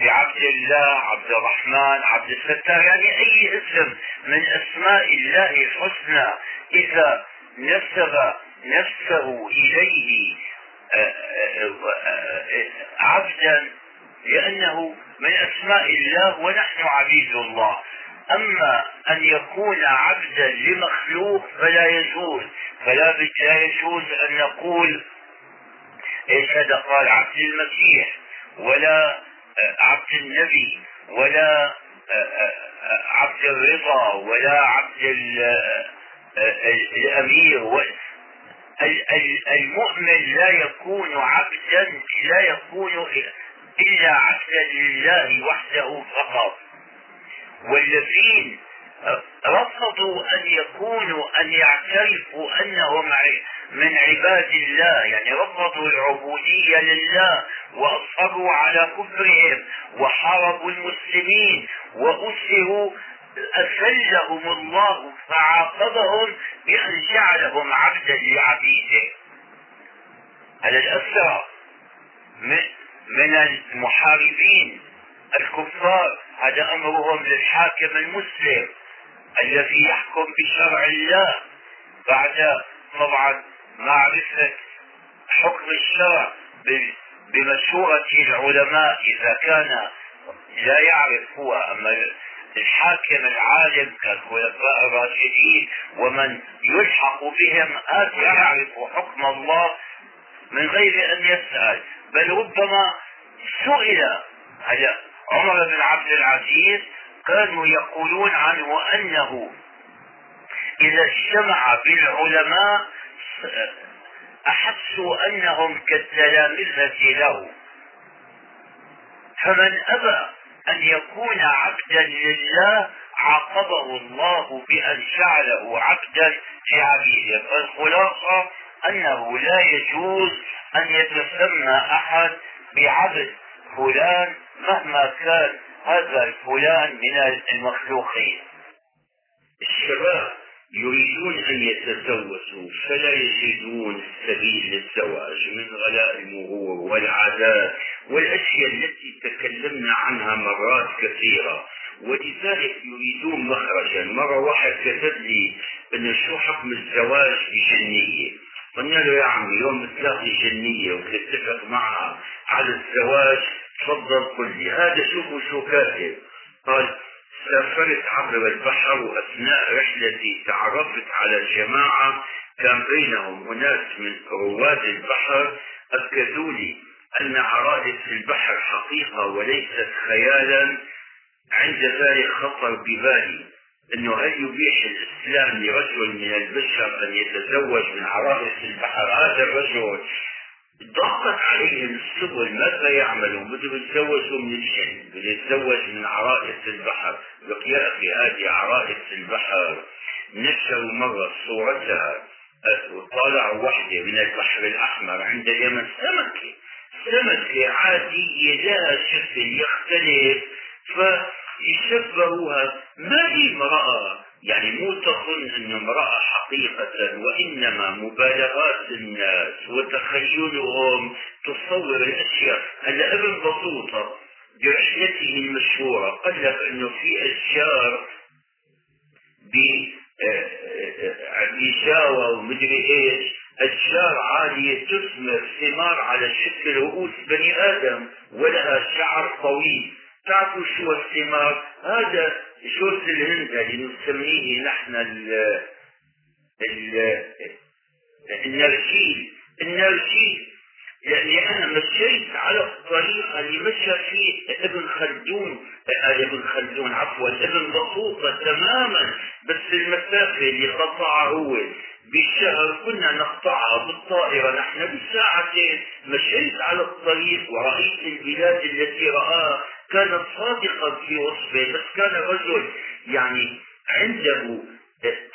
S3: بعبد الله عبد الرحمن عبد الستار يعني أي اسم من أسماء الله الحسنى إذا نسب نفسه إليه آه، آه، آه، عبدا لأنه من أسماء الله ونحن عبيد الله. أما أن يكون عبدا لمخلوق فلا يجوز فلا لا يجوز أن نقول إيش هذا؟ قال عبد المسيح. ولا عبد النبي ولا عبد الرضا ولا عبد الأمير المؤمن لا يكون عبدا لا يكون إلا عبدا لله وحده فقط. والذين رفضوا أن يكونوا أن يعترفوا أنهم من عباد الله يعني رفضوا العبودية لله واصروا على كفرهم وحاربوا المسلمين وأسروا أسلهم الله فعاقبهم بأن جعلهم عبدا لعبيده. على الأسرى من المحاربين
S6: الكفار هذا أمرهم للحاكم المسلم الذي يحكم بشرع الله بعد طبعا معرفة حكم الشرع بمشورة العلماء إذا كان لا يعرف هو أما الحاكم العالم كالخلفاء الراشدين ومن يلحق بهم هذا يعرف حكم الله من غير أن يسأل. بل ربما سئل. هذا عمر بن عبد العزيز كانوا يقولون عنه أنه إذا اجتمع بالعلماء أحسوا أنهم كالتلامذة له. فمن أبى أن يكون عبدا لله عاقبه الله بأن جعله عبدا لعبيده فالخلاصة أنه لا يجوز أن يتسمى أحد بعبد فلان مهما كان هذا الفلان من المخلوقين.
S3: الشباب يريدون أن يتزوجوا فلا يجدون السبيل للزواج من غلاء المرور والعادات والأشياء التي تكلمنا عنها مرات كثيرة. ولذلك يريدون مخرجا. مرة واحد كتب لي أنه شو حكم الزواج بجنية. قلنا له يا عمي يوم تلاقي جنية وتتفق معها على الزواج تفضل قل لي. هذا شوفوا شو كاتب. قال سافرت عبر البحر وأثناء رحلتي تعرفت على جماعة كان بينهم أناس من رواد البحر أكدوا لي أن عرائس البحر حقيقة وليست خيالا عند ذلك خطر ببالي أنه هل يبيح الإسلام لرجل من البشر أن يتزوج من عرائس البحر؟ هذا الرجل ضاقت عليهم السبل ماذا يعملون؟ بدهم يتزوجوا من الجن بدهم يتزوج من عرائس البحر. لك يا أخي هذه عرائس البحر. نشروا مرة صورتها. وطالعوا وحدة من البحر الأحمر عند اليمن سمكة سمكة عادية لها شكل يختلف فيشبهوها. ما هي امرأة؟ يعني مو تظن انه امرأة حقيقة وإنما مبالغات الناس وتخيلهم تصور الأشياء. هلا ابن بطوطة برحلته المشهورة قال لك إنه في اشجار بجاوة ومدري إيش اشجار عالية تثمر ثمار على شكل رؤوس بني آدم ولها شعر طويل. تعرفوا شو الثمار؟ هذا جوز الهند اللي نسميه نحن ال ال النرجيل النرجيل لأني أنا مشيت على الطريقة اللي مشى فيه ابن خلدون. آه ابن خلدون عفوا ابن بطوطة تماما. بس المسافة اللي قطعها هو بالشهر كنا نقطعها بالطائرة. نحن بساعتين مشيت على الطريق ورأيت البلاد التي رآها كان صادقا في وصفه بس كان رجل يعني عنده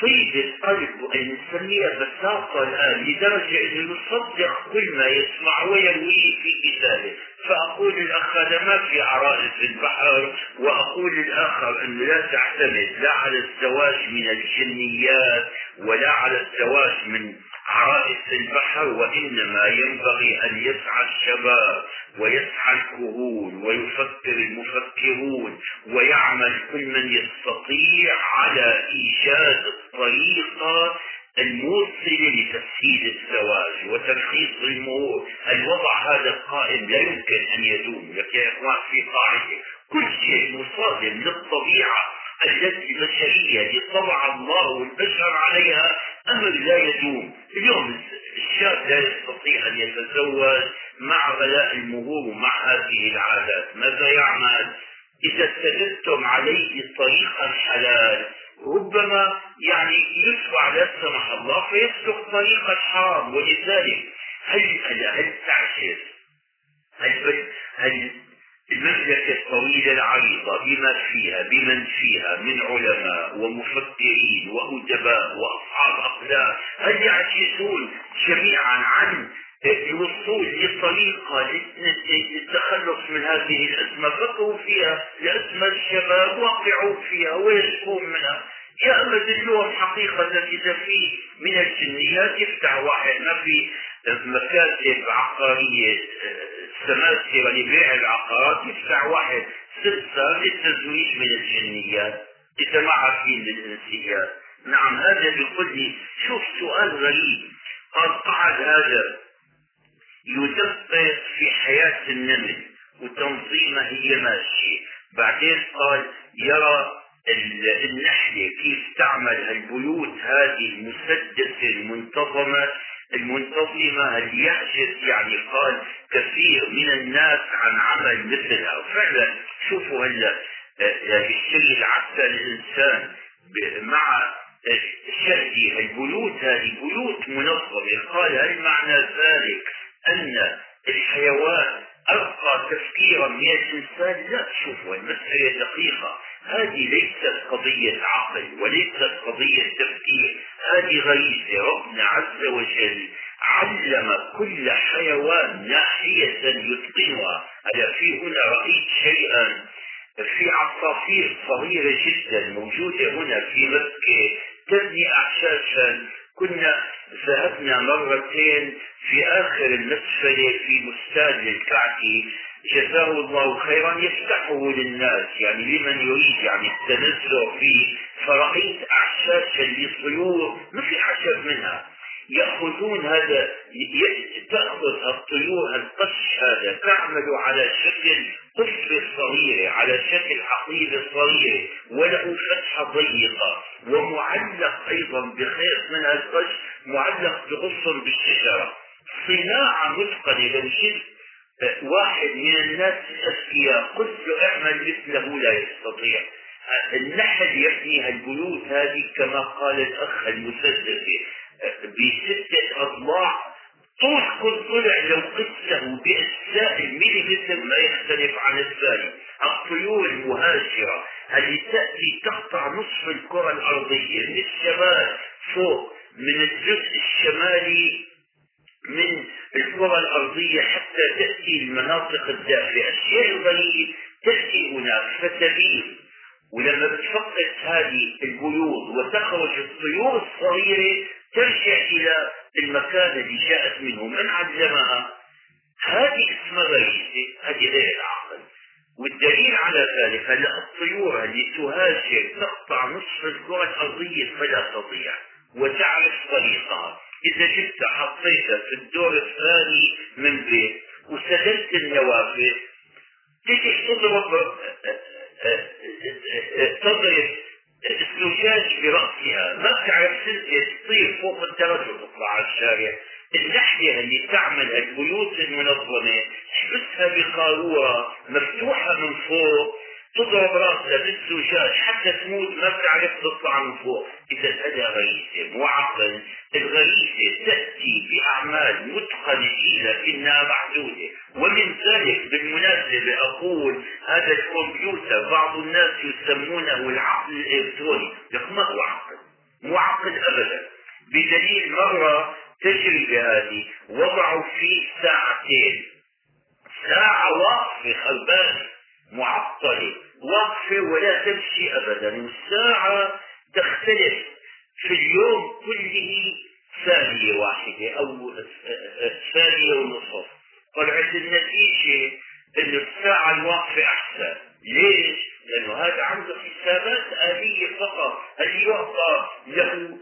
S3: طيب القلب أن نسميها بساطة الآن لدرجة أنه يصدق كل ما يسمع ويرويه في كتابه. فأقول الأخ هذا ما في عرائس البحر وأقول الآخر أنه لا تعتمد لا على الزواج من الجنيات ولا على الزواج من عرائس البحر وإنما ينبغي أن يسعى الشباب ويسعى الكهول ويفكر المفكرون ويعمل كل من يستطيع على إيجاد الطريقة الموصلة لتسهيل الزواج وترخيص المهور الوضع هذا القائم لا يمكن أن يدوم. لك يا إخوان في قاعدة كل شيء مصادم للطبيعة التي البشرية اللي طبع الله البشر عليها أمر لا يدوم اليوم الشاب لا يستطيع أن يتزوج مع غلاء المهور ومع هذه العادات ماذا يعمل؟ إذا استدلتم عليه طريقا حلال ربما يعني يدفع لا سمح الله فيسلك طريق الحرام ولذلك هل هل هل تعجز هل هل المملكة الطويلة العريضة بما فيها بمن فيها من علماء ومفكرين وأدباء وأصحاب أقلام هل يعجزون جميعا عن الوصول لطريقة للتخلص من هذه الأزمة؟ فكروا فيها لأزمة الشباب واقعوا فيها ويشكون منها. يا أما دلوهم حقيقة إذا في من الجنيات يفتح واحد ما في مكاتب عقارية سماسرة لبيع العقارات يدفع واحد ستة للتزويج من الجنيات إذا ما عارفين بالإنسيات نعم هذا بيقول لي شوف سؤال غريب قد قعد هذا يدقق في حياة النمل وتنظيمها هي ماشية بعدين قال يرى النحلة كيف تعمل البيوت هذه المسدسة المنتظمة المنتظمة اللي يعجز يعني قال كثير من الناس عن عمل مثلها وفعلا شوفوا هلا الشيء العسى الإنسان مع شهدي البيوت هذه بيوت منظمة. قال هل معنى ذلك أن الحيوان أبقى تفكيرا من الإنسان؟ لا شوفوا المسألة دقيقة. هذه ليست قضية عقل وليست قضية تفكير. هذه غريزة ربنا عز وجل علم كل حيوان ناحية يتقنها. أنا في هنا رأيت شيئا في عصافير صغيرة جدا موجودة هنا في مكة. تبني أعشاشا كنا ذهبنا مرتين في آخر المسفلة في بستان للكعكي جزاه الله خيرا يفتحه للناس. يعني لمن يريد يعني التنزه فيه. فرأيت أعشاشا للطيور. ما في عشب منها. يأخذون هذا تأخذ الطيور القش هذا تعمل على شكل قصة صغيرة على شكل عقيدة صغيرة وله فتحة ضيقة ومعلق أيضا بخيط من القش معلق بغصن بالشجرة. صناعة متقنة. لو شفت واحد من الناس الأذكياء قلت له اعمل مثله لا يستطيع. النحل يبني البيوت هذه كما قال الأخ المسدسة بستة أضلاع طول ضلع لو قسه بأجزاء المليمتر ما يختلف عن الثاني الطيور المهاجرة التي تأتي تقطع نصف الكرة الأرضية من الشمال فوق من الجزء الشمالي من الكرة الأرضية حتى تأتي المناطق الدافئة الشيء الغريب تأتي هناك فتبيض ولما بتفقد هذه البيوض وتخرج الطيور الصغيرة ترجع إلى المكان الذي جاءت منه. من علمها هذه اسمها غريزة هذه غير العقل. والدليل على ذلك أن الطيور التي تهاجر تقطع نصف الكرة الأرضية فلا تضيع وتعرف طريقها. إذا جبت حطيتها في الدور الثاني من بيت وسدلت النوافذ تجي تضرب تضرب الزجاج برأسها ما بتعرف تطير فوق الدرج وتطلع على الشارع. النحلة اللي تعمل البيوت المنظمة تحبسها بقارورة مفتوحة من فوق تضرب راسها بالزجاج حتى تموت ما بتعرف تطلع من فوق. إذا هذا غريزه مو عقل الغريزه تأتي بأعمال متقنه لكنها محدودة. ومن ذلك بالمناسبة أقول هذا الكمبيوتر بعض الناس يسمونه العقل الإلكتروني. لك ما هو عقل؟ مو عقل ابدا. بدليل مرة تجربة هذه وضعوا فيه ساعتين. ساعة واقفة خربانه معطلة واقفة ولا تمشي أبدا. والساعة تختلف في اليوم كله ثانية واحدة أو ثانية ونصف. طلعت النتيجة أن الساعة الواقفة أحسن. ليش؟ لأنه هذا عنده حسابات آلية فقط. هل يعطى له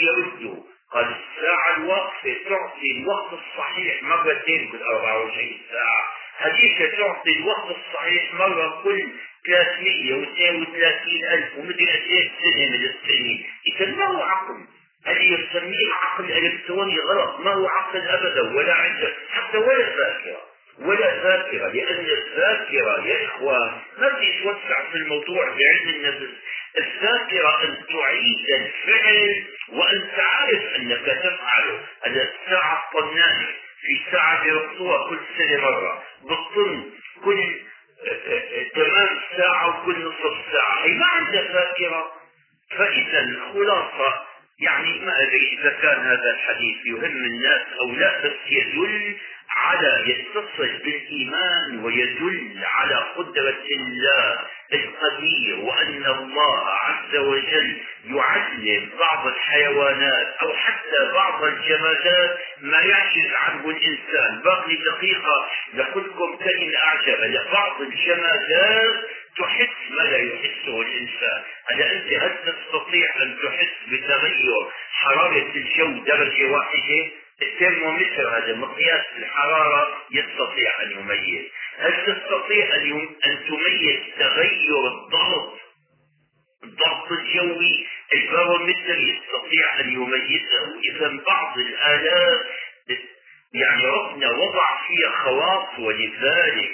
S3: يرده؟ قال الساعة الواقفة تعطي الوقت الصحيح مرتين كل 24 ساعة. هذيك تعطي الوقت الصحيح مرة كل 332 ألف ومدري قد سنة من السنين. إذا ما هو عقل؟ هذه يسميه عقل إلكتروني غلط؟ ما هو عقل أبدا؟ ولا عنده حتى ولا ذاكرة. ولا ذاكرة لأن الذاكرة يا إخوان ما بدي أتوسع في الموضوع بعلم النفس. الذاكرة أن تعيد الفعل وأنت عارف أنك تفعله. هذا الساعة الطنانة في ساعة بيرقصوها كل سنة مرة. بالطن كل تمام ساعة وكل نصف ساعة. هي ما عندها ذاكرة فإذا الخلاصة يعني ما أدري إذا كان هذا الحديث يهم الناس أو لا بس يدل
S6: على يتصل بالإيمان ويدل على قدرة الله القدير وأن الله عز وجل يعلم بعض الحيوانات أو حتى بعض الجمادات ما يعجز عنه الإنسان. باقي دقيقة لكلكم كلمة أعجب. لبعض الجمادات تحس ما لا يحسه الإنسان. هذا أنت هل تستطيع أن تحس بتغير حرارة الجو درجة واحدة؟ الترمومتر هذا مقياس الحرارة يستطيع أن يميز. هل تستطيع أن تميز تغير الضغط؟ الضغط الجوي البارومتر يستطيع أن يميزه. إذا بعض الآلات يعني ربنا وضع فيها خواص ولذلك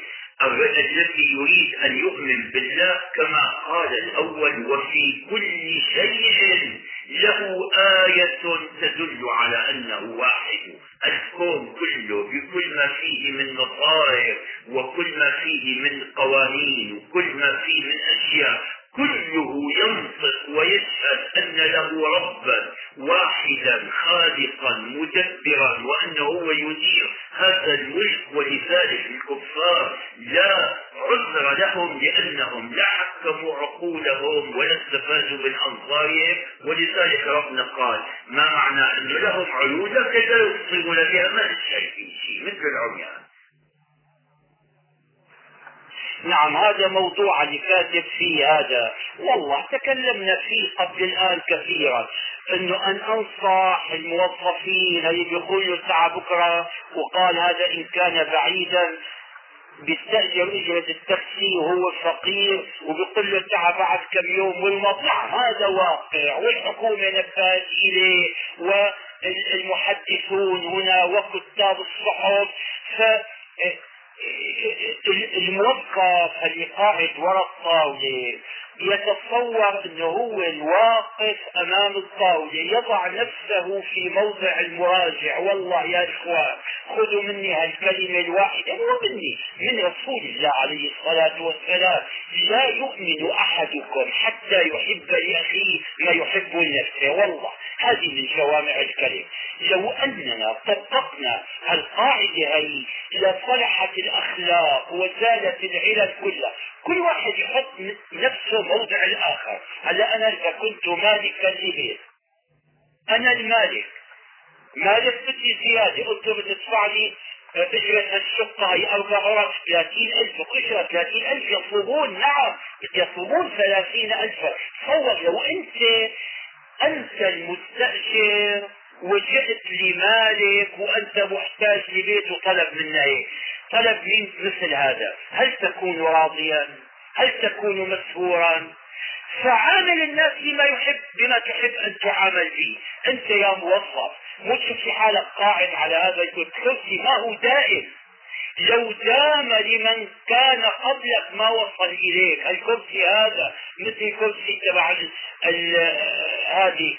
S6: الذي يريد أن يؤمن بالله كما قال الأول وفي كل شيء له آية تدل على أنه واحد. الكون كله بكل ما فيه من مصائر وكل ما فيه من قوانين وكل ما فيه من أشياء كله ينطق ويشهد أن له ربا واحدا خالقا مدبرا وأنه هو يدير هذا الملك ولذلك الكفار لا عذر لهم لأنهم لا حكموا عقولهم ولا استفادوا من أنظارهم. ولذلك ربنا قال ما معنى أن لهم عيون كذا يبصرون بها؟ ما شيء مثل العميان.
S3: نعم هذا موضوع اللي كاتب فيه هذا. والله تكلمنا فيه قبل الآن كثيرا إنه أن أنصح الموظفين اللي بيقولوا الساعة بكرة وقال هذا إن كان بعيدا بيستأجر أجرة التاكسي وهو فقير وبيقول له تعال بعد كم يوم والمطلع. هذا واقع والحكومة نبهت إليه والمحدثون هنا وكتاب الصحف ف الموظف اللي قاعد وراء الطاولة يتصور إنه هو الواقف أمام الطاولة يضع نفسه في موضع المراجع. والله يا اخوان خذوا مني هالكلمة الواحدة. مو مني من رسول الله عليه الصلاة والسلام. لا يؤمن أحدكم حتى يحب لأخيه ما يحب لنفسه. والله هذه من جوامع الكلم. لو أننا طبقنا القاعدة هي لصلحت الأخلاق وزالت العلل كلها كل واحد يحط نفسه موضع الآخر هلا أنا إذا كنت مالكا لبيت أنا المالك. مالك بدي زيادة. قلت له بتدفع لي اجرة الشقة. هي أربع غرف ثلاثين الف اجرة ثلاثين ألف. يطلبون نعم. يطلبون ثلاثين ألف. تصور لو أنت أنت المستأجر وجئت لمالك وأنت محتاج لبيت وطلب منا إيه طلب مثل هذا. هل تكون راضيا؟ هل تكون مسهورا فعامل الناس بما يحب بما تحب أن تعامل به. أنت يا موظف مو تشوف حالك قاعد على هذا الكرسي ما هو دائم. لو دام لمن كان قبلك ما وصل إليك الكرسي هذا مثل كرسي تبع هذه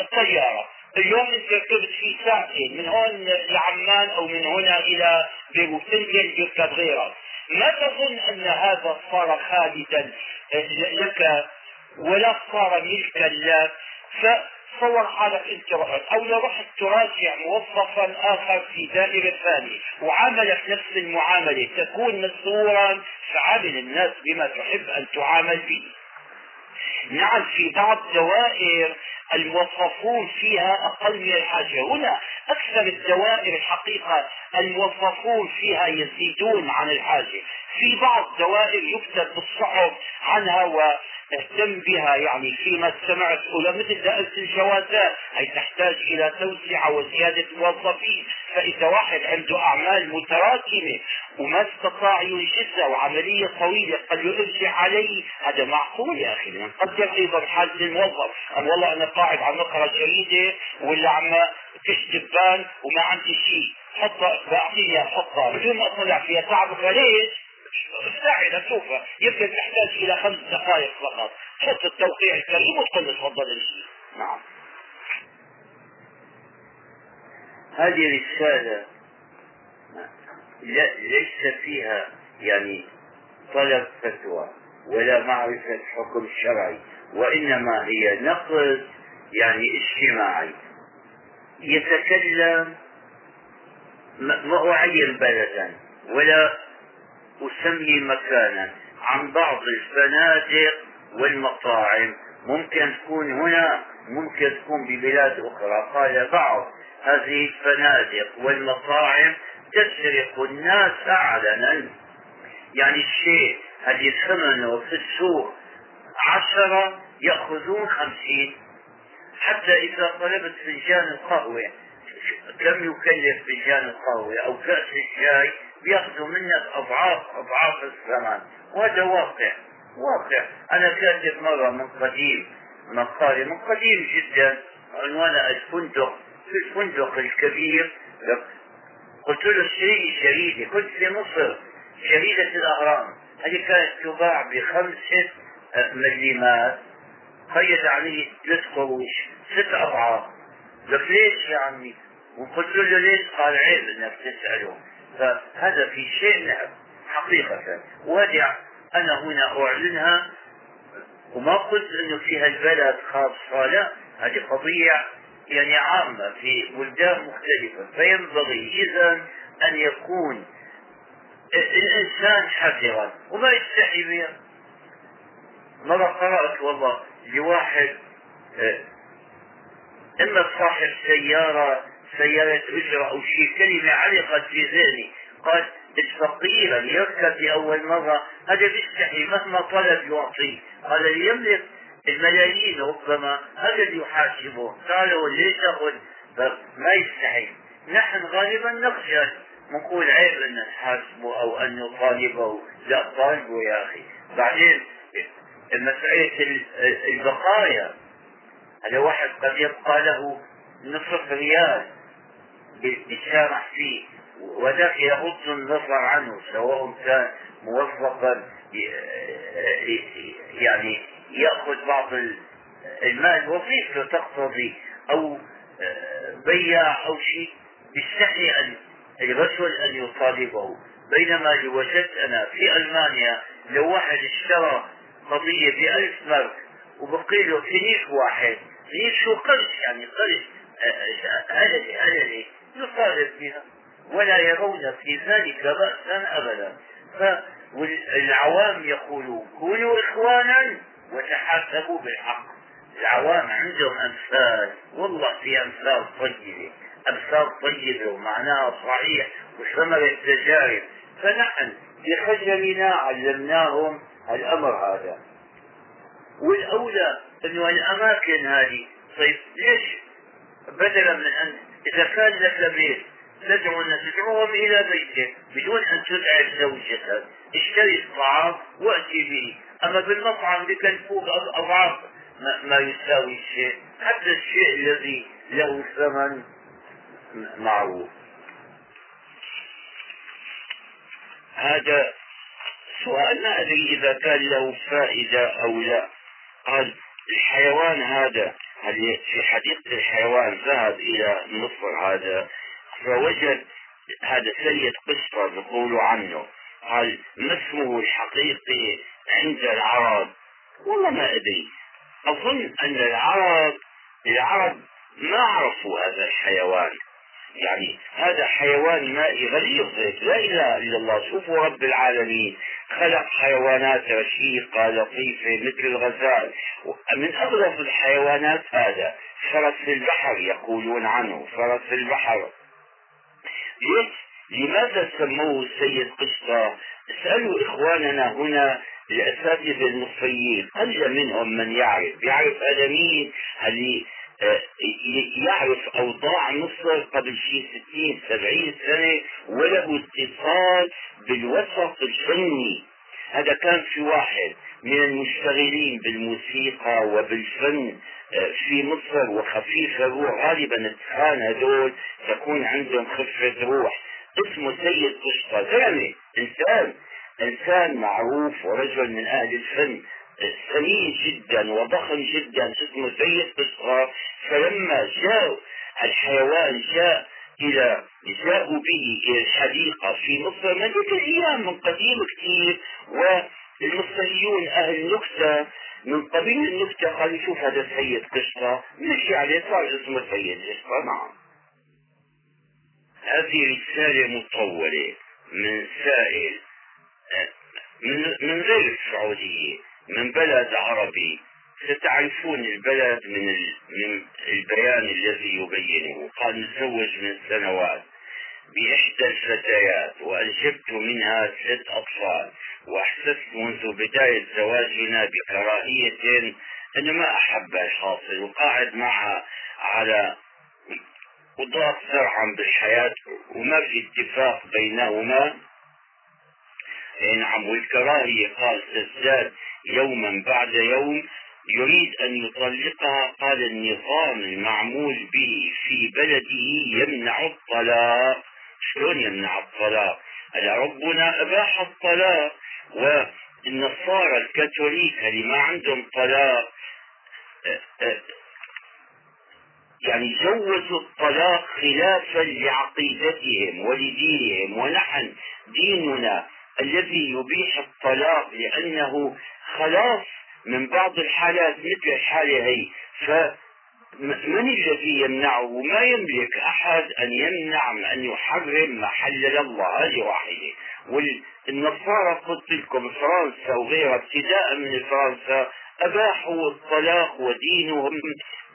S3: الطيارة. اليوم انت ركبت فيه ساعتين من هون لعمان أو من هنا إلى بيروت تنزل يركب غيرك ما تظن أن هذا صار خالدا لك ولا صار ملكا لك تصور حالك انت رحت أو لو رحت تراجع موظفا آخر في دائرة ثانية وعاملك نفس المعاملة تكون مسرورا فعامل الناس بما تحب أن تعامل به. نعم في بعض دوائر الموظفون فيها أقل من الحاجة. هنا أكثر الدوائر الحقيقة الموظفون فيها يزيدون عن الحاجة. في بعض دوائر يكتب بالصحف عنها واهتم بها يعني فيما سمعت مثل دائرة الجوازات هي تحتاج إلى توسعة وزيادة موظفين. فإذا واحد عنده أعمال متراكمة وما استطاع ينجزها وعملية طويلة قد يرجع عليه هذا معقول يا أخي نقدر أيضا حالة الموظف قال والله أنا قاعد على مقرة جيدة ولا عم كش دبان وما عندي شيء. حطها بعطيها حطها. بدون ما أطلع فيها تعبك ليش؟ ساعدة شوفها يمكن تحتاج إلى خمس دقائق فقط. حط التوقيع الكريم وتقول تفضل امشي نعم.
S6: هذه رسالة لا ليس فيها يعني طلب فتوى ولا معرفة حكم شرعي وإنما هي نقد يعني اجتماعي. يتكلم
S3: ما أعين بلدا ولا أسمي مكانا عن بعض الفنادق والمطاعم. ممكن تكون هنا ممكن تكون ببلاد أخرى. قال بعض هذه الفنادق والمطاعم تسرق الناس أعلنا. يعني الشيء اللي ثمنه في السوق عشرة يأخذون خمسين. حتى إذا طلبت فنجان القهوة كم يكلف فنجان القهوة أو كأس الشاي بياخذوا منك أضعاف أضعاف الثمن وهذا واقع. واقع. أنا كاتب مرة من قديم مقالة من قديم جدا عنوانها الفندق. في الفندق الكبير. قلت له اشتري جريدة كنت في مصر جريدة الأهرام. هذه كانت تباع بخمسة مليمات. قيد عليه ثلاث قروش ست أضعاف. لك ليش يا عمي؟ وقلت له ليش؟ قال عيب انك تسأله فهذا في شيء نعم حقيقة. وهذه أنا هنا أعلنها وما قلت انه في هالبلد خاصة لا هذه قضية يعني عامة في بلدان مختلفة. فينبغي إذا أن يكون الإنسان حذرا وما يستحي بها. مرة قرأت والله لواحد آه، إما صاحب سيارة سيارة أجرة أو شيء كلمة علقت في ذهني. قال الفقير اللي يركب لأول مرة هذا بيستحي مهما طلب يعطيه قال اللي يملك الملايين ربما هذا اللي يحاسبه. قالوا ليش تأخذ ما يستحي. نحن غالبا نخجل. نقول عيب أن نحاسبه أو أن نطالبه. لا طالبه يا أخي. بعدين مسألة البقايا. هذا واحد قد يبقى له نصف ريال. يسامح فيه وذاك يغض النظر عنه سواء كان موظفا يعني يأخذ بعض المال وظيفة تقتضي أو بياع أو شيء يستحي أن الرجل أن يطالبه بينما لو وجدت أنا في ألمانيا لو واحد اشترى قضية بألف مارك وبقي له فينيش واحد فينيش شو قرش يعني قرش أللي أللي يطالب بها ولا يرون في ذلك بأسا أبدا. فالعوام يقولون كونوا إخوانا وتحاسبوا بالحق. العوام عندهم أمثال. والله في أمثال طيبة. أمثال طيبة ومعناها صحيح. وثمر التجارب فنحن بخجلنا علمناهم الأمر هذا. والأولى أنه الأماكن هذه. طيب ليش بدلا من أن إذا كان لك بيت تدعو الناس تدعوهم إلى بيتك بدون أن تدعي زوجتك اشتري الطعام وأتي به. أما بالمطعم بكلفوك أضعاف ما يساوي الشيء حتى الشيء الذي له ثمن معروف. هذا سؤال ما أدري إذا كان له فائدة أو لا. قال الحيوان هذا هل في حديقة الحيوان ذهب إلى مصر هذا؟ فوجد هذا سيد قشطة يقول عنه قال ما اسمه الحقيقي عند العرب. والله ما أدري. أظن أن العرب العرب ما عرفوا هذا الحيوان. يعني هذا حيوان مائي غليظ. لا إله إلا الله. شوفوا رب العالمين. خلق حيوانات رشيقه لطيفة مثل الغزال. من اغلب الحيوانات هذا فرس البحر يقولون عنه. فرس البحر. ليش؟ لماذا سموه السيد قشطة اسألوا إخواننا هنا الأساتذة المصريين. قل منهم من يعرف. يعرف هذا مين آه، يعرف أوضاع مصر قبل شيء ستين سبعين سنة وله اتصال بالوسط الفني. هذا كان في واحد من المشتغلين بالموسيقى وبالفن آه، في مصر وخفيف الروح. غالبا التخان هذول تكون عندهم خفة روح. اسمه سيد قشطة. زلمة إنسان. إنسان معروف ورجل من أهل الفن. سمين جدا وضخم جدا اسمه سيد قشطة فلما جاء الحيوان جاء إلى جاءوا به إلى الحديقة في مصر منذ الأيام من قديم كثير. والمصريون أهل النكتة من قبيل النكتة قالوا شوف هذا سيد قشطة مشي عليه صار اسمه سيد قشطة. نعم. هذه رسالة مطولة من سائل من, من غير السعودية. من بلد عربي. ستعرفون البلد من البيان الذي يبينه. قال نتزوج من سنوات بإحدى الفتيات وأنجبت منها ست أطفال وأحسست منذ بداية زواجنا بكراهية أنا ما أحب الحاصل. وقاعد معها على وضاق زرعا بالحياة وما في اتفاق بينهما نعم والكراهية قال تزداد يوما بعد يوم يريد أن يطلقها قال النظام المعمول به في بلده يمنع الطلاق. شلون يمنع الطلاق؟ ألا ربنا أباح الطلاق. والنصارى الكاثوليك اللي ما عندهم طلاق يعني جوزوا الطلاق خلافا لعقيدتهم ولدينهم. ونحن ديننا الذي يبيح الطلاق لأنه خلاص من بعض الحالات مثل الحالة هي. فمن الذي يمنعه؟ ما يملك أحد أن يمنع أن يحرم ما حلل الله هذه واحدة والنصارى قلت لكم فرنسا وغيرها ابتداء من فرنسا أباحوا الطلاق ودينهم.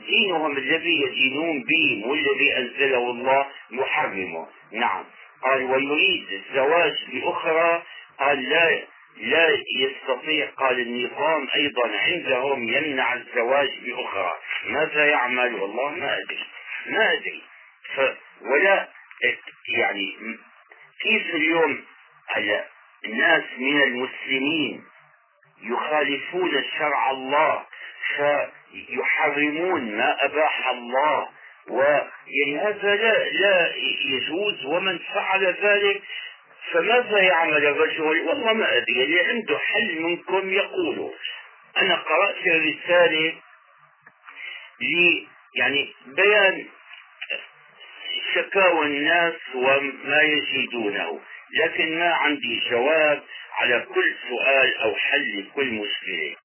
S3: دينهم الذي يدينون به والذي أنزله الله يحرمه نعم. قال ويريد الزواج بأخرى قال لا لا يستطيع. قال النظام أيضا عندهم يمنع الزواج بأخرى ماذا يعمل؟ والله ما أدري ما أدري. ف ولا يعني كيف اليوم على الناس من المسلمين يخالفون شرع الله فيحرمون ما أباح الله ويعني هذا لا لا يجوز ومن فعل ذلك فماذا يعمل؟ الرجل والله ما أدري اللي عنده حل منكم يقوله أنا قرأت الرسالة لي يعني بيان شكاوى الناس وما يجدونه لكن ما عندي جواب على كل سؤال أو حل لكل مشكلة